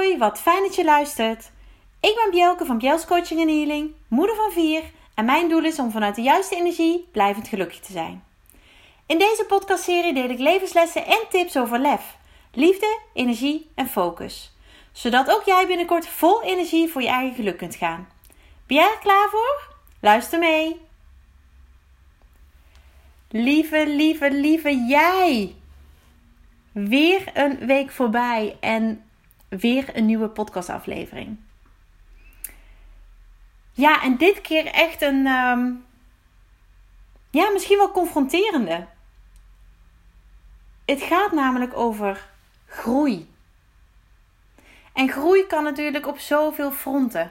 Hoi, wat fijn dat je luistert. Ik ben Bjelke van Bjels Coaching en Healing, moeder van vier. En mijn doel is om vanuit de juiste energie blijvend gelukkig te zijn. In deze podcastserie deel ik levenslessen en tips over lef, liefde, energie en focus. Zodat ook jij binnenkort vol energie voor je eigen geluk kunt gaan. Ben jij er klaar voor? Luister mee. Lieve, lieve, lieve jij. Weer een week voorbij en weer een nieuwe podcastaflevering. Ja, en dit keer echt een, ehm, ja, misschien wel confronterende. Het gaat namelijk over groei. En groei kan natuurlijk op zoveel fronten.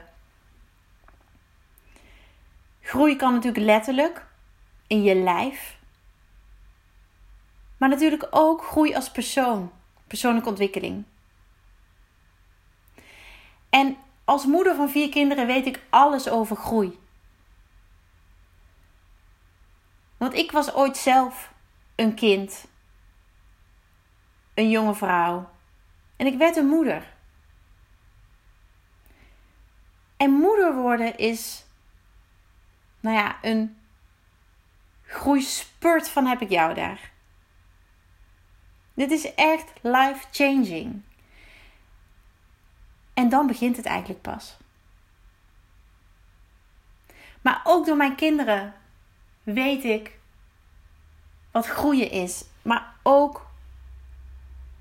Groei kan natuurlijk letterlijk in je lijf. Maar natuurlijk ook groei als persoon, persoonlijke ontwikkeling. En als moeder van vier kinderen weet ik alles over groei. Want ik was ooit zelf een kind, een jonge vrouw. En ik werd een moeder. En moeder worden is, nou ja, een groeispurt van heb ik jou daar. Dit is echt life changing. En dan begint het eigenlijk pas. Maar ook door mijn kinderen weet ik wat groeien is, maar ook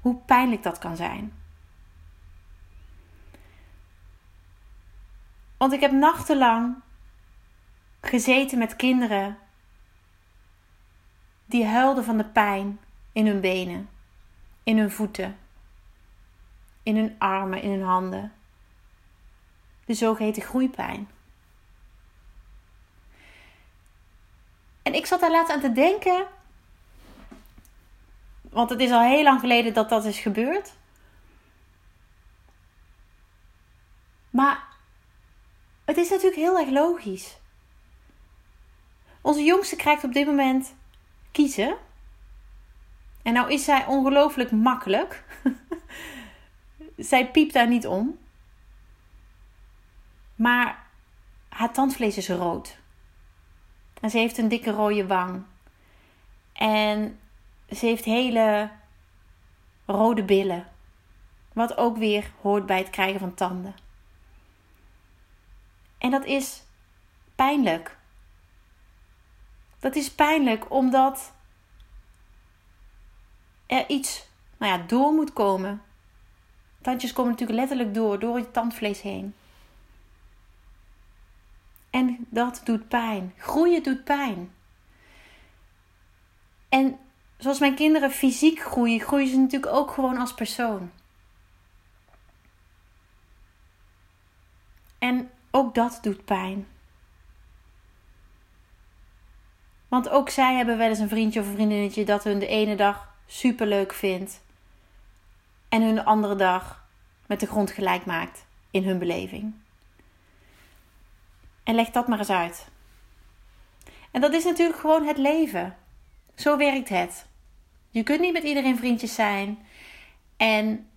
hoe pijnlijk dat kan zijn. Want ik heb nachtenlang gezeten met kinderen die huilden van de pijn in hun benen, in hun voeten, in hun armen, in hun handen. De zogeheten groeipijn. En ik zat daar laatst aan te denken, want het is al heel lang geleden dat dat is gebeurd. Maar het is natuurlijk heel erg logisch. Onze jongste krijgt op dit moment kiezen. En nou is zij ongelooflijk makkelijk. zij piept daar niet om. Maar haar tandvlees is rood. En ze heeft een dikke rode wang. En ze heeft hele rode billen. Wat ook weer hoort bij het krijgen van tanden. En dat is pijnlijk. Dat is pijnlijk omdat er iets nou ja, door moet komen. Tandjes komen natuurlijk letterlijk door, door je tandvlees heen. En dat doet pijn. Groeien doet pijn. En zoals mijn kinderen fysiek groeien, groeien ze natuurlijk ook gewoon als persoon. En ook dat doet pijn. Want ook zij hebben wel eens een vriendje of een vriendinnetje dat hun de ene dag super leuk vindt. En hun de andere dag met de grond gelijk maakt in hun beleving. En leg dat maar eens uit. En dat is natuurlijk gewoon het leven. Zo werkt het. Je kunt niet met iedereen vriendjes zijn. En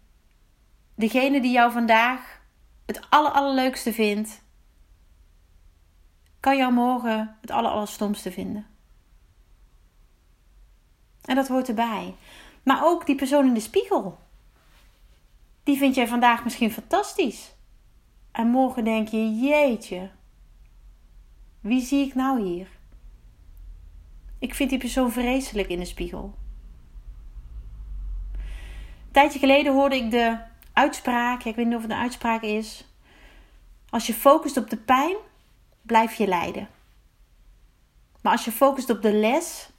degene die jou vandaag het aller, allerleukste vindt, kan jou morgen het aller, allerstomste vinden. En dat hoort erbij. Maar ook die persoon in de spiegel. Die vind jij vandaag misschien fantastisch. En morgen denk je, jeetje, wie zie ik nou hier? Ik vind die persoon vreselijk in de spiegel. Een tijdje geleden hoorde ik de uitspraak, ik weet niet of het een uitspraak is. Als je focust op de pijn, blijf je lijden. Maar als je focust op de les,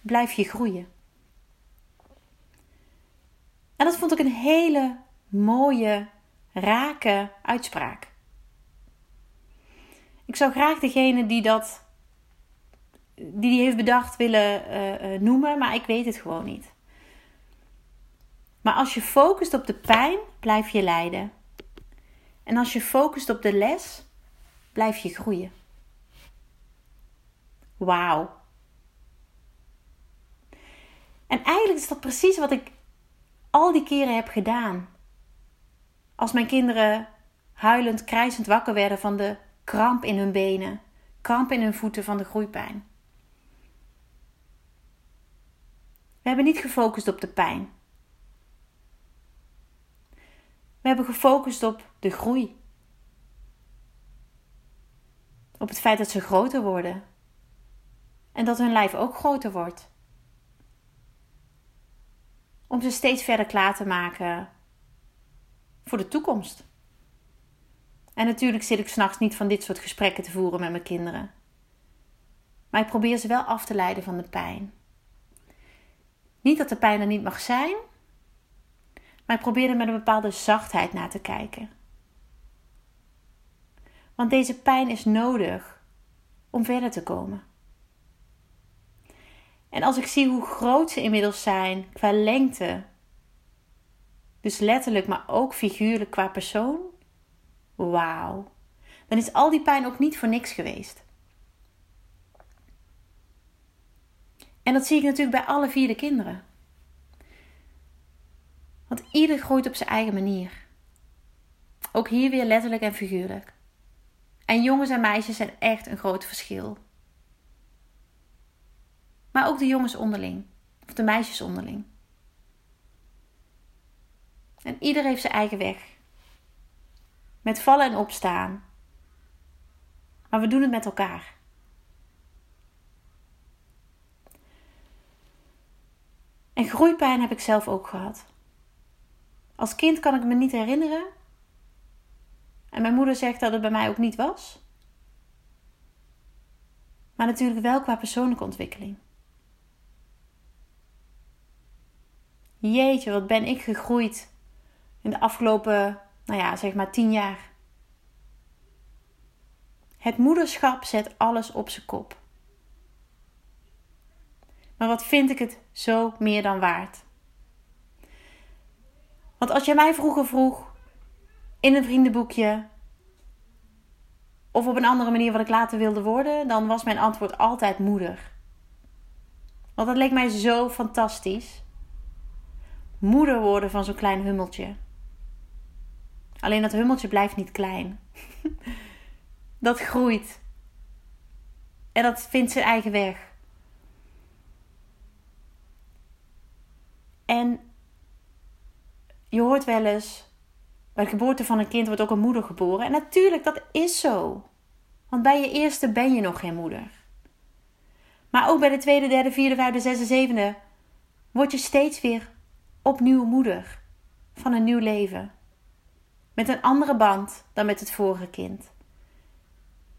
blijf je groeien. En dat vond ik een hele mooie, rake uitspraak. Ik zou graag degene die dat die die heeft bedacht willen uh, uh, noemen, maar ik weet het gewoon niet. Maar als je focust op de pijn, blijf je lijden. En als je focust op de les, blijf je groeien. Wauw. En eigenlijk is dat precies wat ik al die keren heb gedaan. Als mijn kinderen huilend, krijzend wakker werden van de kramp in hun benen, kramp in hun voeten van de groeipijn. We hebben niet gefocust op de pijn. We hebben gefocust op de groei. Op het feit dat ze groter worden. En dat hun lijf ook groter wordt. Om ze steeds verder klaar te maken voor de toekomst. En natuurlijk zit ik s'nachts niet van dit soort gesprekken te voeren met mijn kinderen. Maar ik probeer ze wel af te leiden van de pijn. Niet dat de pijn er niet mag zijn, maar ik probeer er met een bepaalde zachtheid naar te kijken. Want deze pijn is nodig om verder te komen. En als ik zie hoe groot ze inmiddels zijn qua lengte, dus letterlijk, maar ook figuurlijk qua persoon, wauw, dan is al die pijn ook niet voor niks geweest. En dat zie ik natuurlijk bij alle vier de kinderen. Want ieder groeit op zijn eigen manier. Ook hier weer letterlijk en figuurlijk. En jongens en meisjes zijn echt een groot verschil. Maar ook de jongens onderling. Of de meisjes onderling. En ieder heeft zijn eigen weg. Met vallen en opstaan. Maar we doen het met elkaar. En groeipijn heb ik zelf ook gehad. Als kind kan ik me niet herinneren. En mijn moeder zegt dat het bij mij ook niet was. Maar natuurlijk wel qua persoonlijke ontwikkeling. Jeetje, wat ben ik gegroeid in de afgelopen, nou ja, zeg maar tien jaar. Het moederschap zet alles op zijn kop. Maar wat vind ik het zo meer dan waard? Want als jij mij vroeger vroeg in een vriendenboekje of op een andere manier wat ik later wilde worden, dan was mijn antwoord altijd moeder. Want dat leek mij zo fantastisch. Moeder worden van zo'n klein hummeltje. Alleen dat hummeltje blijft niet klein. dat groeit. En dat vindt zijn eigen weg. En je hoort wel eens, bij de geboorte van een kind wordt ook een moeder geboren. En natuurlijk, dat is zo. Want bij je eerste ben je nog geen moeder. Maar ook bij de tweede, derde, vierde, vijfde, zesde, zevende word je steeds weer opnieuw moeder van een nieuw leven. Met een andere band dan met het vorige kind.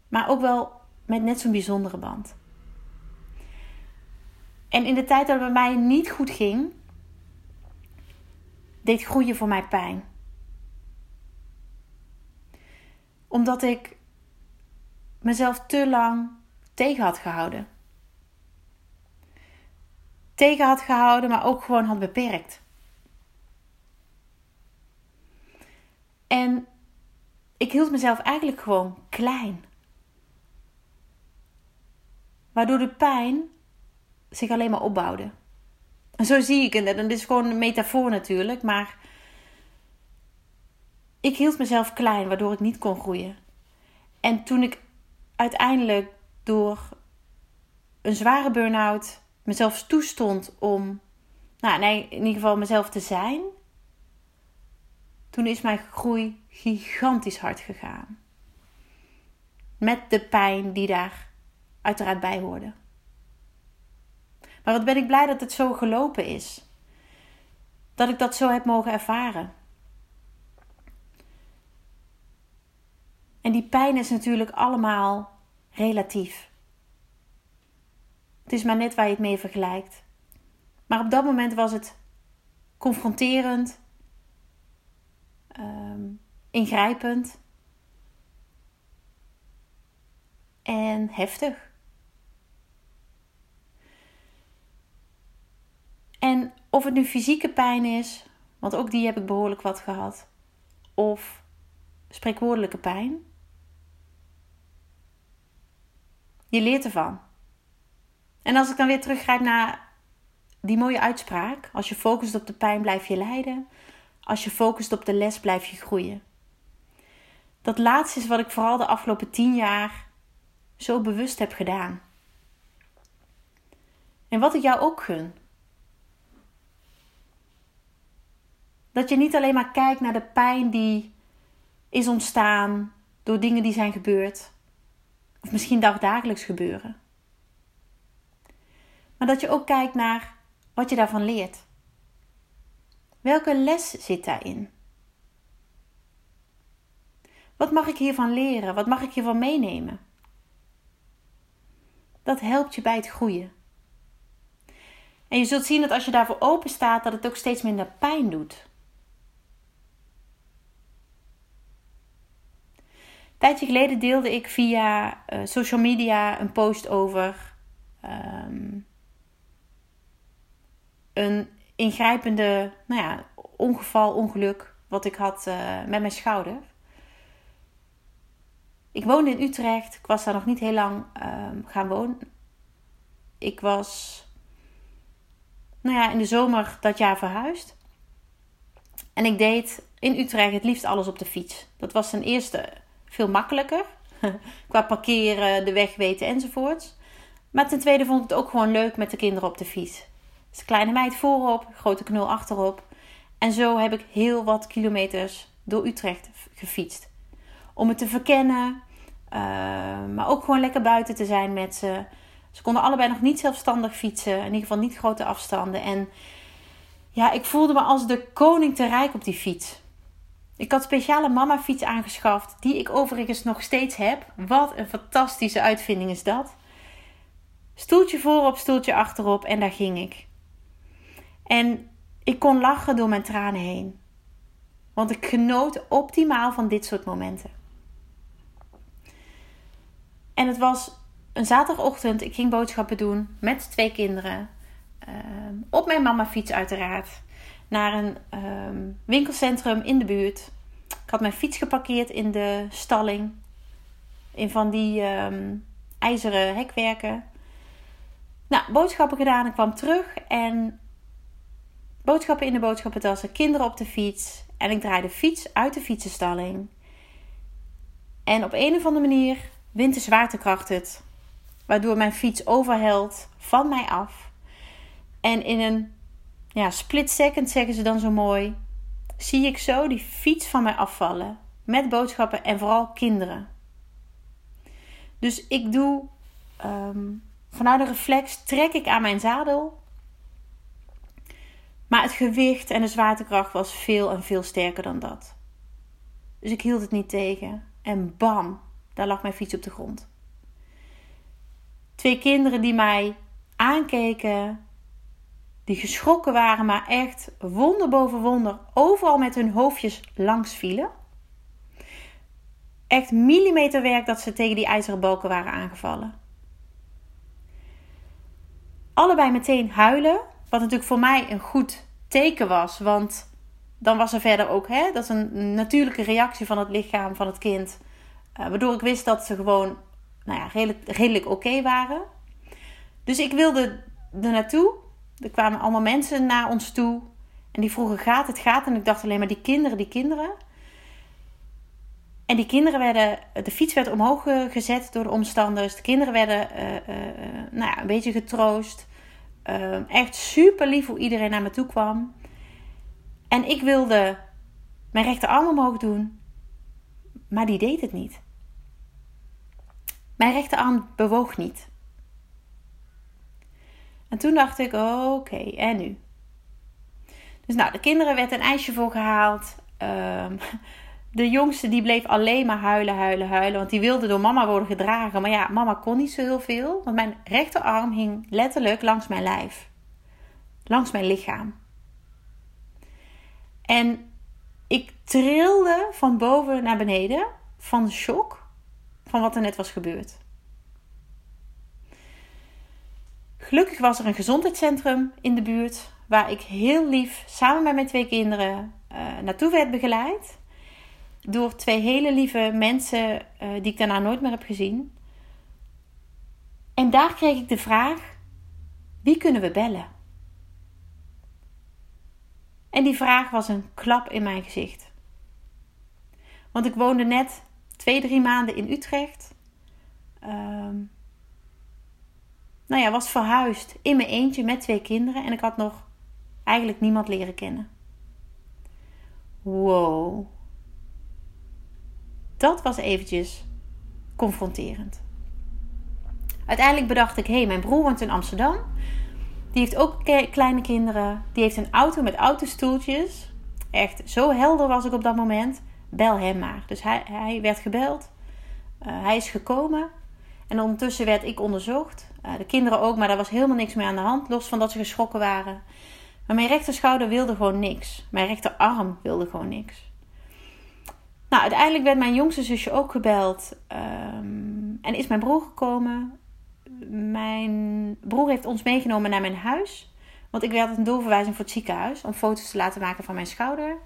Maar ook wel met net zo'n bijzondere band. En in de tijd dat het bij mij niet goed ging, deed groeien voor mij pijn. Omdat ik mezelf te lang tegen had gehouden. Tegen had gehouden, maar ook gewoon had beperkt. En ik hield mezelf eigenlijk gewoon klein. Waardoor de pijn zich alleen maar opbouwde. En zo zie ik het. En dit is gewoon een metafoor natuurlijk. Maar ik hield mezelf klein, waardoor ik niet kon groeien. En toen ik uiteindelijk door een zware burn-out mezelf toestond om, nou nee, in ieder geval mezelf te zijn, toen is mijn groei gigantisch hard gegaan. Met de pijn die daar uiteraard bij hoorde. Maar wat ben ik blij dat het zo gelopen is. Dat ik dat zo heb mogen ervaren. En die pijn is natuurlijk allemaal relatief. Het is maar net waar je het mee vergelijkt. Maar op dat moment was het confronterend, um, ingrijpend en heftig. En of het nu fysieke pijn is, want ook die heb ik behoorlijk wat gehad, of spreekwoordelijke pijn. Je leert ervan. En als ik dan weer teruggrijp naar die mooie uitspraak: als je focust op de pijn, blijf je lijden. Als je focust op de les, blijf je groeien. Dat laatste is wat ik vooral de afgelopen tien jaar zo bewust heb gedaan. En wat ik jou ook gun. Dat je niet alleen maar kijkt naar de pijn die is ontstaan door dingen die zijn gebeurd. Of misschien dagdagelijks gebeuren. Maar dat je ook kijkt naar wat je daarvan leert. Welke les zit daarin? Wat mag ik hiervan leren? Wat mag ik hiervan meenemen? Dat helpt je bij het groeien. En je zult zien dat als je daarvoor open staat, dat het ook steeds minder pijn doet. Een tijdje geleden deelde ik via uh, social media een post over um, een ingrijpende nou ja, ongeval, ongeluk wat ik had uh, met mijn schouder. Ik woonde in Utrecht. Ik was daar nog niet heel lang um, gaan wonen. Ik was nou ja, in de zomer dat jaar verhuisd. En ik deed in Utrecht het liefst alles op de fiets. Dat was ten eerste veel makkelijker. Qua parkeren, de weg weten enzovoorts. Maar ten tweede vond ik het ook gewoon leuk met de kinderen op de fiets. Dus kleine meid voorop, grote knul achterop. En zo heb ik heel wat kilometers door Utrecht gefietst. Om het te verkennen, uh, maar ook gewoon lekker buiten te zijn met ze. Ze konden allebei nog niet zelfstandig fietsen, in ieder geval niet grote afstanden. En ja, ik voelde me als de koning te rijk op die fiets. Ik had speciale mama fiets aangeschaft, die ik overigens nog steeds heb. Wat een fantastische uitvinding is dat. Stoeltje voorop, stoeltje achterop en daar ging ik. En ik kon lachen door mijn tranen heen. Want ik genoot optimaal van dit soort momenten. En het was een zaterdagochtend. Ik ging boodschappen doen met twee kinderen. Ehm, op mijn mama fiets uiteraard. Naar een ehm, winkelcentrum in de buurt. Ik had mijn fiets geparkeerd in de stalling. In van die ehm, ijzeren hekwerken. Nou, boodschappen gedaan. Ik kwam terug en boodschappen in de boodschappentassen, kinderen op de fiets. En ik draai de fiets uit de fietsenstalling. En op een of andere manier wint de zwaartekracht het. Waardoor mijn fiets overhelt van mij af. En in een ja, split second, zeggen ze dan zo mooi, zie ik zo die fiets van mij afvallen. Met boodschappen en vooral kinderen. Dus ik doe um, vanuit de reflex, trek ik aan mijn zadel maar het gewicht en de zwaartekracht was veel en veel sterker dan dat. Dus ik hield het niet tegen. En bam, daar lag mijn fiets op de grond. Twee kinderen die mij aankeken, die geschrokken waren, maar echt wonder boven wonder overal met hun hoofdjes langs vielen. Echt millimeterwerk dat ze tegen die ijzeren balken waren aangevallen. Allebei meteen huilen, wat natuurlijk voor mij een goed teken was. Want dan was er verder ook, hè, dat is een natuurlijke reactie van het lichaam van het kind. Uh, waardoor ik wist dat ze gewoon nou ja, redelijk, redelijk oké waren. Dus ik wilde er naartoe. Er kwamen allemaal mensen naar ons toe. En die vroegen: gaat het, gaat En ik dacht alleen maar: die kinderen, die kinderen. En die kinderen werden, de fiets werd omhoog gezet door de omstanders. De kinderen werden uh, nou ja, een beetje getroost. Ehm, echt super lief hoe iedereen naar me toe kwam. En ik wilde mijn rechterarm omhoog doen, maar die deed het niet. Mijn rechterarm bewoog niet. En toen dacht ik, oké, en nu? Dus nou, de kinderen werd een ijsje voor gehaald. Um, de jongste die bleef alleen maar huilen, huilen, huilen. Want die wilde door mama worden gedragen. Maar ja, mama kon niet zo heel veel. Want mijn rechterarm hing letterlijk langs mijn lijf. Langs mijn lichaam. En ik trilde van boven naar beneden. Van de shock. Van wat er net was gebeurd. Gelukkig was er een gezondheidscentrum in de buurt. Waar ik heel lief samen met mijn twee kinderen uh, naartoe werd begeleid door twee hele lieve mensen uh, die ik daarna nooit meer heb gezien. En daar kreeg ik de vraag: wie kunnen we bellen? En die vraag was een klap in mijn gezicht. Want ik woonde net twee, drie maanden in Utrecht. Um, nou ja, was verhuisd in mijn eentje met twee kinderen. En ik had nog eigenlijk niemand leren kennen. Wow. Dat was eventjes confronterend. Uiteindelijk bedacht ik, hé, hey, mijn broer woont in Amsterdam. Die heeft ook kleine kinderen. Die heeft een auto met autostoeltjes. Echt, zo helder was ik op dat moment. Bel hem maar. Dus hij, hij werd gebeld. Uh, hij is gekomen. En ondertussen werd ik onderzocht. Uh, de kinderen ook, maar daar was helemaal niks meer aan de hand. Los van dat ze geschrokken waren. Maar mijn rechterschouder wilde gewoon niks. Mijn rechterarm wilde gewoon niks. Nou, uiteindelijk werd mijn jongste zusje ook gebeld. Um, en is mijn broer gekomen. Mijn broer heeft ons meegenomen naar mijn huis. Want ik werd een doorverwijzing voor het ziekenhuis. Om foto's te laten maken van mijn schouder.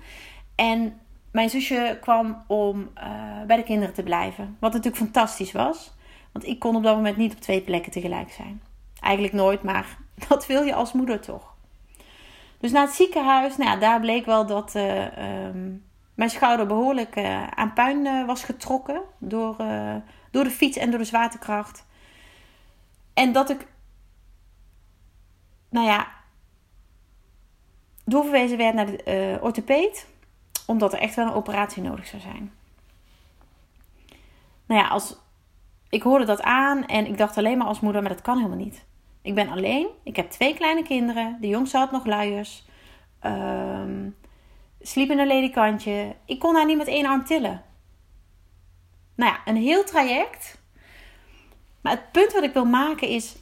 En mijn zusje kwam om uh, bij de kinderen te blijven. Wat natuurlijk fantastisch was. Want ik kon op dat moment niet op twee plekken tegelijk zijn. Eigenlijk nooit, maar dat wil je als moeder toch. Dus na het ziekenhuis, nou ja, daar bleek wel dat uh, um, mijn schouder behoorlijk uh, aan puin uh, was getrokken door, door de fiets en door de zwaartekracht. En dat ik, nou ja, doorverwezen werd naar de orthopeed, omdat er echt wel een operatie nodig zou zijn. Nou ja, als, ik hoorde dat aan en ik dacht alleen maar als moeder, maar dat kan helemaal niet. Ik ben alleen. Ik heb twee kleine kinderen. De jongste had nog luiers. Um, sliep in een ledikantje. Ik kon haar niet met één arm tillen. Nou ja, een heel traject. Maar het punt wat ik wil maken is.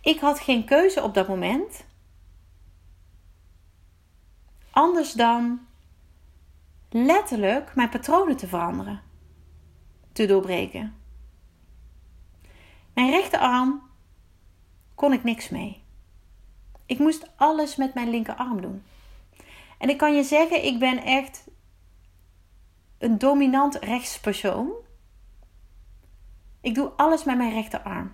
Ik had geen keuze op dat moment. Anders dan letterlijk mijn patronen te veranderen. Te doorbreken. Mijn rechterarm kon ik niks mee. Ik moest alles met mijn linkerarm doen. En ik kan je zeggen, ik ben echt een dominant rechtspersoon. Ik doe alles met mijn rechterarm.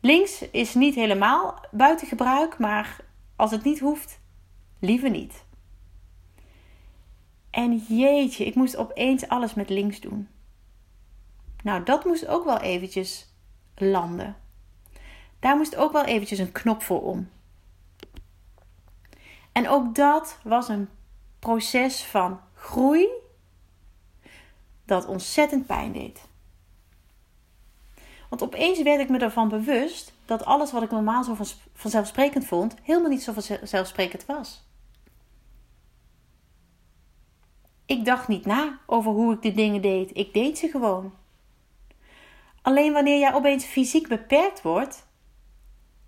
Links is niet helemaal buiten gebruik, maar als het niet hoeft, liever niet. En jeetje, ik moest opeens alles met links doen. Nou, dat moest ook wel eventjes landen. Daar moest ook wel eventjes een knop voor om. En ook dat was een proces van groei dat ontzettend pijn deed. Want opeens werd ik me ervan bewust dat alles wat ik normaal zo vanzelfsprekend vond, helemaal niet zo vanzelfsprekend was. Ik dacht niet na over hoe ik de dingen deed. Ik deed ze gewoon. Alleen wanneer jij opeens fysiek beperkt wordt,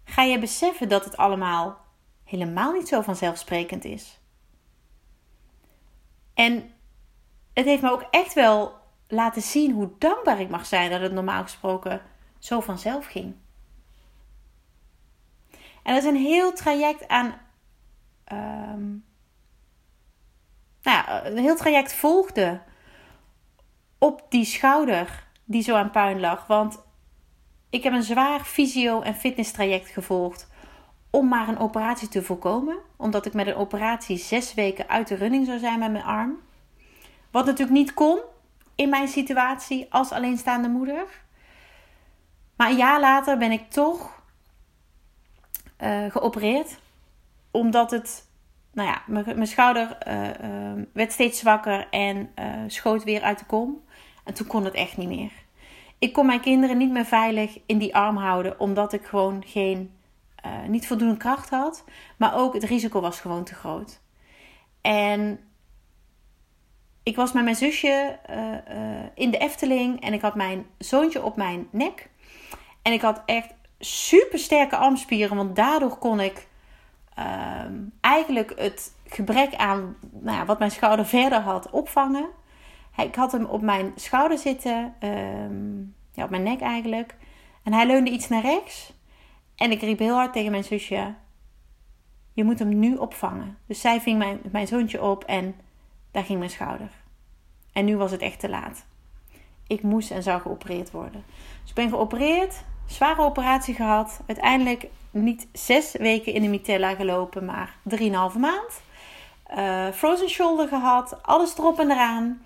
ga je beseffen dat het allemaal helemaal niet zo vanzelfsprekend is. En het heeft me ook echt wel laten zien hoe dankbaar ik mag zijn dat het normaal gesproken zo vanzelf ging. En dat is een heel traject aan. Um, nou ja, een heel traject volgde op die schouder die zo aan puin lag. Want ik heb een zwaar fysio- en fitness traject gevolgd om maar een operatie te voorkomen. Omdat ik met een operatie zes weken uit de running zou zijn met mijn arm. Wat natuurlijk niet kon in mijn situatie als alleenstaande moeder. Maar een jaar later ben ik toch uh, geopereerd. Omdat het, nou ja, mijn schouder uh, uh, werd steeds zwakker en schoot weer uit de kom. En toen kon het echt niet meer. Ik kon mijn kinderen niet meer veilig in die arm houden, omdat ik gewoon geen, uh, niet voldoende kracht had. Maar ook het risico was gewoon te groot. En ik was met mijn zusje uh, uh, in de Efteling en ik had mijn zoontje op mijn nek. En ik had echt super sterke armspieren, want daardoor kon ik ehm, eigenlijk het gebrek aan nou ja, wat mijn schouder verder had opvangen. Ik had hem op mijn schouder zitten, ehm, ja, op mijn nek eigenlijk. En hij leunde iets naar rechts. En ik riep heel hard tegen mijn zusje: Je moet hem nu opvangen. Dus zij ving mijn, mijn zoontje op en daar ging mijn schouder. En nu was het echt te laat. Ik moest en zou geopereerd worden. Dus ik ben geopereerd. zware operatie gehad. Uiteindelijk niet zes weken in de mitella gelopen, maar drieënhalve maand. Uh, frozen shoulder gehad, alles erop en eraan.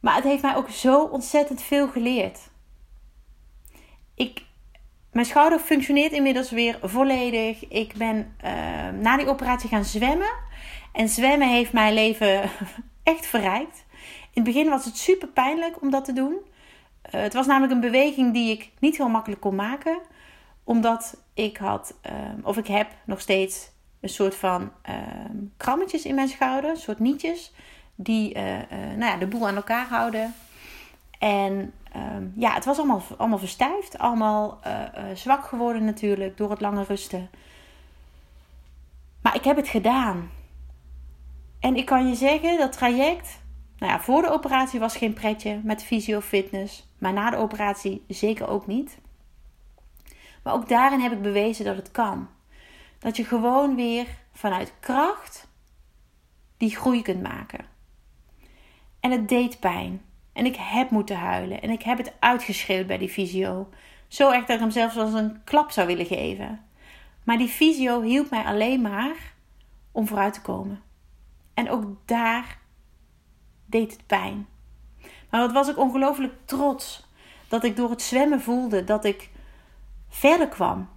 Maar het heeft mij ook zo ontzettend veel geleerd. Ik, mijn schouder functioneert inmiddels weer volledig. Ik ben uh, na die operatie gaan zwemmen. En zwemmen heeft mijn leven echt verrijkt. In het begin was het super pijnlijk om dat te doen. Uh, het was namelijk een beweging die ik niet heel makkelijk kon maken. Omdat ik had, uh, of ik heb nog steeds een soort van uh, krammetjes in mijn schouder. Een soort nietjes. Die nou ja, de boel aan elkaar houden. En ehm, ja, het was allemaal, allemaal verstijfd. Allemaal zwak geworden natuurlijk door het lange rusten. Maar ik heb het gedaan. En ik kan je zeggen, dat traject, nou ja, voor de operatie was geen pretje met fysio fitness, maar na de operatie zeker ook niet. Maar ook daarin heb ik bewezen dat het kan. Dat je gewoon weer vanuit kracht die groei kunt maken. En het deed pijn. En ik heb moeten huilen. En ik heb het uitgeschreeuwd bij die fysio. Zo erg dat ik hem zelfs als een klap zou willen geven. Maar die fysio hielp mij alleen maar om vooruit te komen. En ook daar deed het pijn. Maar wat was ik ongelooflijk trots dat ik door het zwemmen voelde dat ik verder kwam.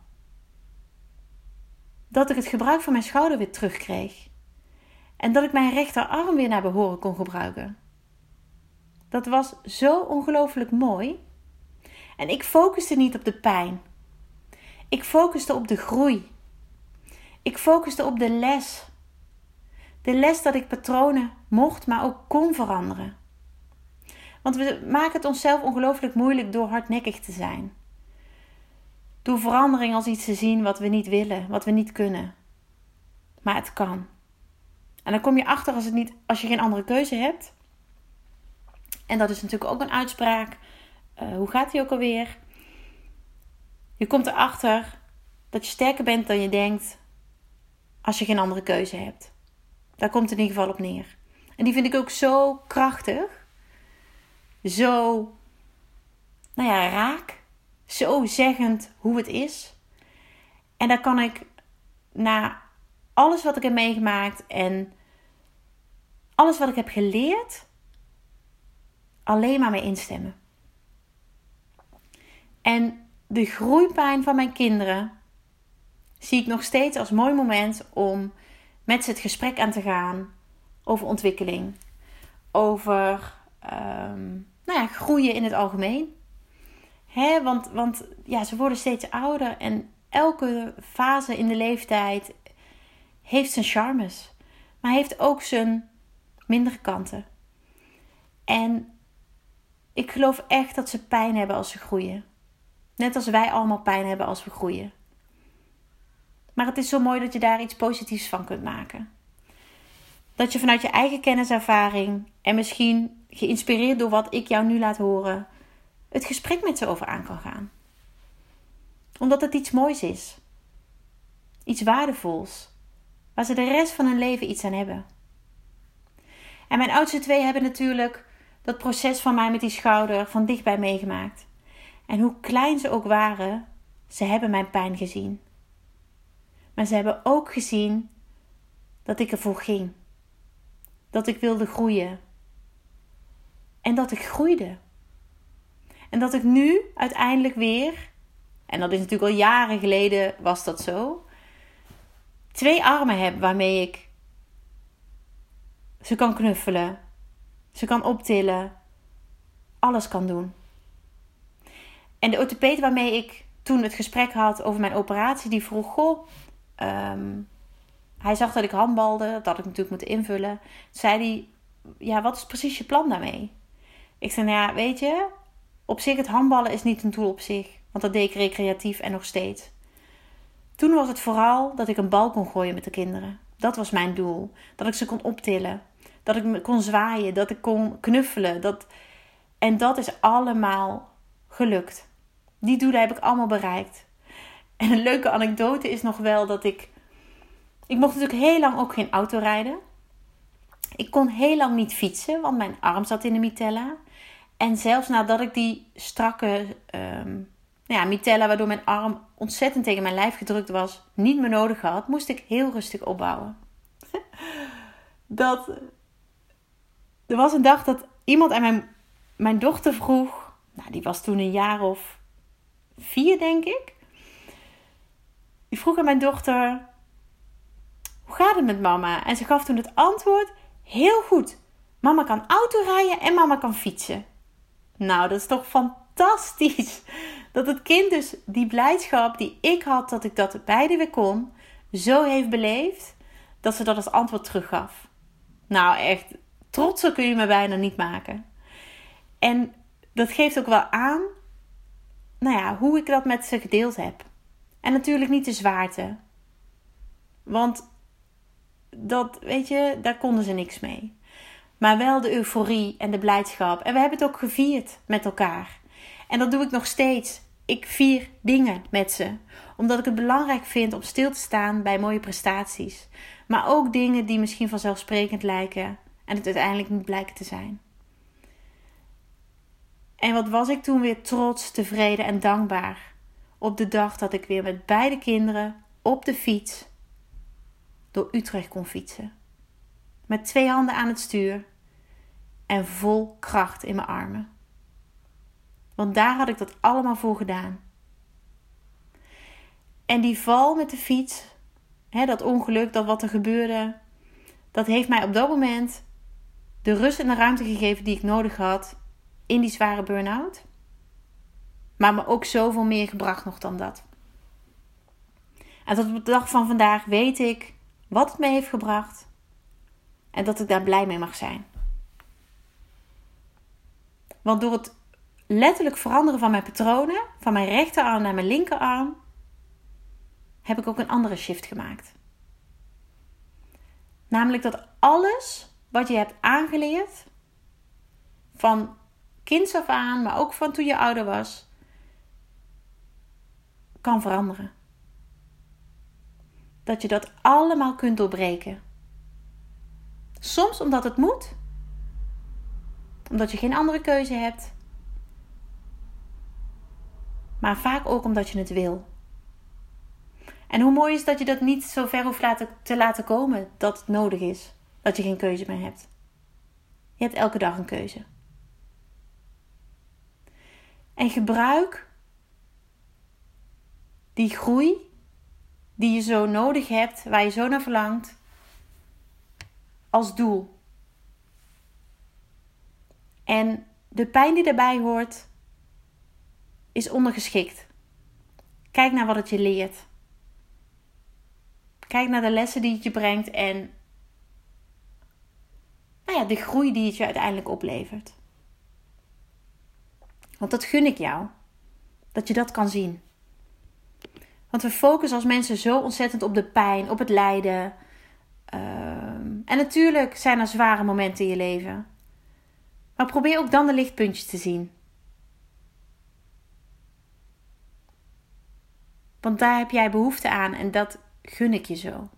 Dat ik het gebruik van mijn schouder weer terugkreeg. En dat ik mijn rechterarm weer naar behoren kon gebruiken. Dat was zo ongelooflijk mooi. En ik focuste niet op de pijn. Ik focuste op de groei. Ik focuste op de les. De les dat ik patronen mocht, maar ook kon veranderen. Want we maken het onszelf ongelooflijk moeilijk door hardnekkig te zijn. Door verandering als iets te zien wat we niet willen, wat we niet kunnen. Maar het kan. En dan kom je achter als, het niet, als je geen andere keuze hebt. En dat is natuurlijk ook een uitspraak. Uh, hoe gaat die ook alweer? Je komt erachter dat je sterker bent dan je denkt als je geen andere keuze hebt. Daar komt het in ieder geval op neer. En die vind ik ook zo krachtig. Zo, nou ja, raak. Zo zeggend hoe het is. En daar kan ik na alles wat ik heb meegemaakt en alles wat ik heb geleerd, alleen maar mee instemmen. En de groeipijn van mijn kinderen zie ik nog steeds als mooi moment om met ze het gesprek aan te gaan over ontwikkeling, over um, nou ja, groeien in het algemeen. Hè, want want ja, ze worden steeds ouder en elke fase in de leeftijd heeft zijn charmes, maar heeft ook zijn mindere kanten. En ik geloof echt dat ze pijn hebben als ze groeien. Net als wij allemaal pijn hebben als we groeien. Maar het is zo mooi dat je daar iets positiefs van kunt maken. Dat je vanuit je eigen kenniservaring en misschien geïnspireerd door wat ik jou nu laat horen, het gesprek met ze over aan kan gaan. Omdat het iets moois is. Iets waardevols. Waar ze de rest van hun leven iets aan hebben. En mijn oudste twee hebben natuurlijk dat proces van mij met die schouder van dichtbij meegemaakt. En hoe klein ze ook waren, ze hebben mijn pijn gezien. Maar ze hebben ook gezien dat ik ervoor ging. Dat ik wilde groeien. En dat ik groeide. En dat ik nu uiteindelijk weer, en dat is natuurlijk al jaren geleden was dat zo, twee armen heb waarmee ik ze kan knuffelen, ze kan optillen, alles kan doen. En de orthopeed waarmee ik toen het gesprek had over mijn operatie, die vroeg: Goh, Ehm, hij zag dat ik handbalde, dat had ik natuurlijk moeten invullen. Zei hij, ja, wat is precies je plan daarmee? Ik zei, nou ja, weet je, op zich het handballen is niet een doel op zich. Want dat deed ik recreatief en nog steeds. Toen was het vooral dat ik een bal kon gooien met de kinderen. Dat was mijn doel. Dat ik ze kon optillen. Dat ik me kon zwaaien. Dat ik kon knuffelen. Dat... En dat is allemaal gelukt. Die doelen heb ik allemaal bereikt. En een leuke anekdote is nog wel dat ik. Ik mocht natuurlijk heel lang ook geen auto rijden. Ik kon heel lang niet fietsen, want mijn arm zat in de mitella. En zelfs nadat ik die strakke um, ja, mitella, waardoor mijn arm ontzettend tegen mijn lijf gedrukt was, niet meer nodig had, moest ik heel rustig opbouwen. dat. Er was een dag dat iemand aan mijn, mijn dochter vroeg. Nou, die was toen een jaar of vier, denk ik. Die vroeg aan mijn dochter: Hoe gaat het met mama? En ze gaf toen het antwoord: Heel goed. Mama kan autorijden en mama kan fietsen. Nou, dat is toch fantastisch. Dat het kind dus die blijdschap die ik had dat ik dat beide weer kon, zo heeft beleefd dat ze dat als antwoord teruggaf. Nou, echt, trotser kun je me bijna niet maken. En dat geeft ook wel aan, nou ja, hoe ik dat met ze gedeeld heb. En natuurlijk niet de zwaarte. Want dat, weet je, daar konden ze niks mee. Maar wel de euforie en de blijdschap. En we hebben het ook gevierd met elkaar. En dat doe ik nog steeds. Ik vier dingen met ze. Omdat ik het belangrijk vind om stil te staan bij mooie prestaties. Maar ook dingen die misschien vanzelfsprekend lijken en het uiteindelijk niet blijken te zijn. En wat was ik toen weer trots, tevreden en dankbaar op de dag dat ik weer met beide kinderen op de fiets door Utrecht kon fietsen. Met twee handen aan het stuur en vol kracht in mijn armen. Want daar had ik dat allemaal voor gedaan. En die val met de fiets, hè, dat ongeluk, dat wat er gebeurde, dat heeft mij op dat moment de rust en de ruimte gegeven die ik nodig had in die zware burn-out. Maar me ook zoveel meer gebracht nog dan dat. En tot op de dag van vandaag weet ik wat het me heeft gebracht. En dat ik daar blij mee mag zijn. Want door het letterlijk veranderen van mijn patronen, van mijn rechterarm naar mijn linkerarm, heb ik ook een andere shift gemaakt. Namelijk dat alles wat je hebt aangeleerd, van kinds af aan, maar ook van toen je ouder was, kan veranderen. Dat je dat allemaal kunt doorbreken. Soms omdat het moet, omdat je geen andere keuze hebt, maar vaak ook omdat je het wil. En hoe mooi is dat je dat niet zo ver hoeft te laten komen dat het nodig is, dat je geen keuze meer hebt. Je hebt elke dag een keuze. En gebruik die groei die je zo nodig hebt, waar je zo naar verlangt, als doel. En de pijn die daarbij hoort, is ondergeschikt. Kijk naar wat het je leert. Kijk naar de lessen die het je brengt en nou ja, de groei die het je uiteindelijk oplevert. Want dat gun ik jou. Dat je dat kan zien. Want we focussen als mensen zo ontzettend op de pijn, op het lijden. Ehm, en natuurlijk zijn er zware momenten in je leven. Maar probeer ook dan de lichtpuntjes te zien. Want daar heb jij behoefte aan en dat gun ik je zo.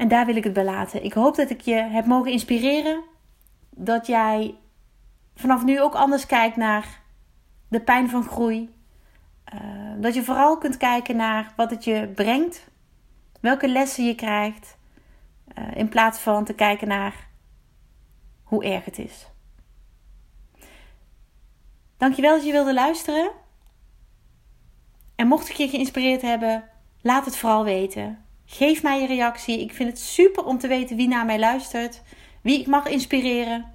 En daar wil ik het bij laten. Ik hoop dat ik je heb mogen inspireren. Dat jij vanaf nu ook anders kijkt naar de pijn van groei. Uh, dat je vooral kunt kijken naar wat het je brengt. Welke lessen je krijgt. Uh, in plaats van te kijken naar hoe erg het is. Dankjewel dat je wilde luisteren. En mocht ik je geïnspireerd hebben, laat het vooral weten. Geef mij je reactie. Ik vind het super om te weten wie naar mij luistert, wie ik mag inspireren.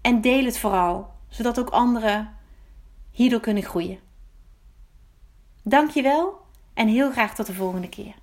En deel het vooral, zodat ook anderen hierdoor kunnen groeien. Dankjewel en heel graag tot de volgende keer.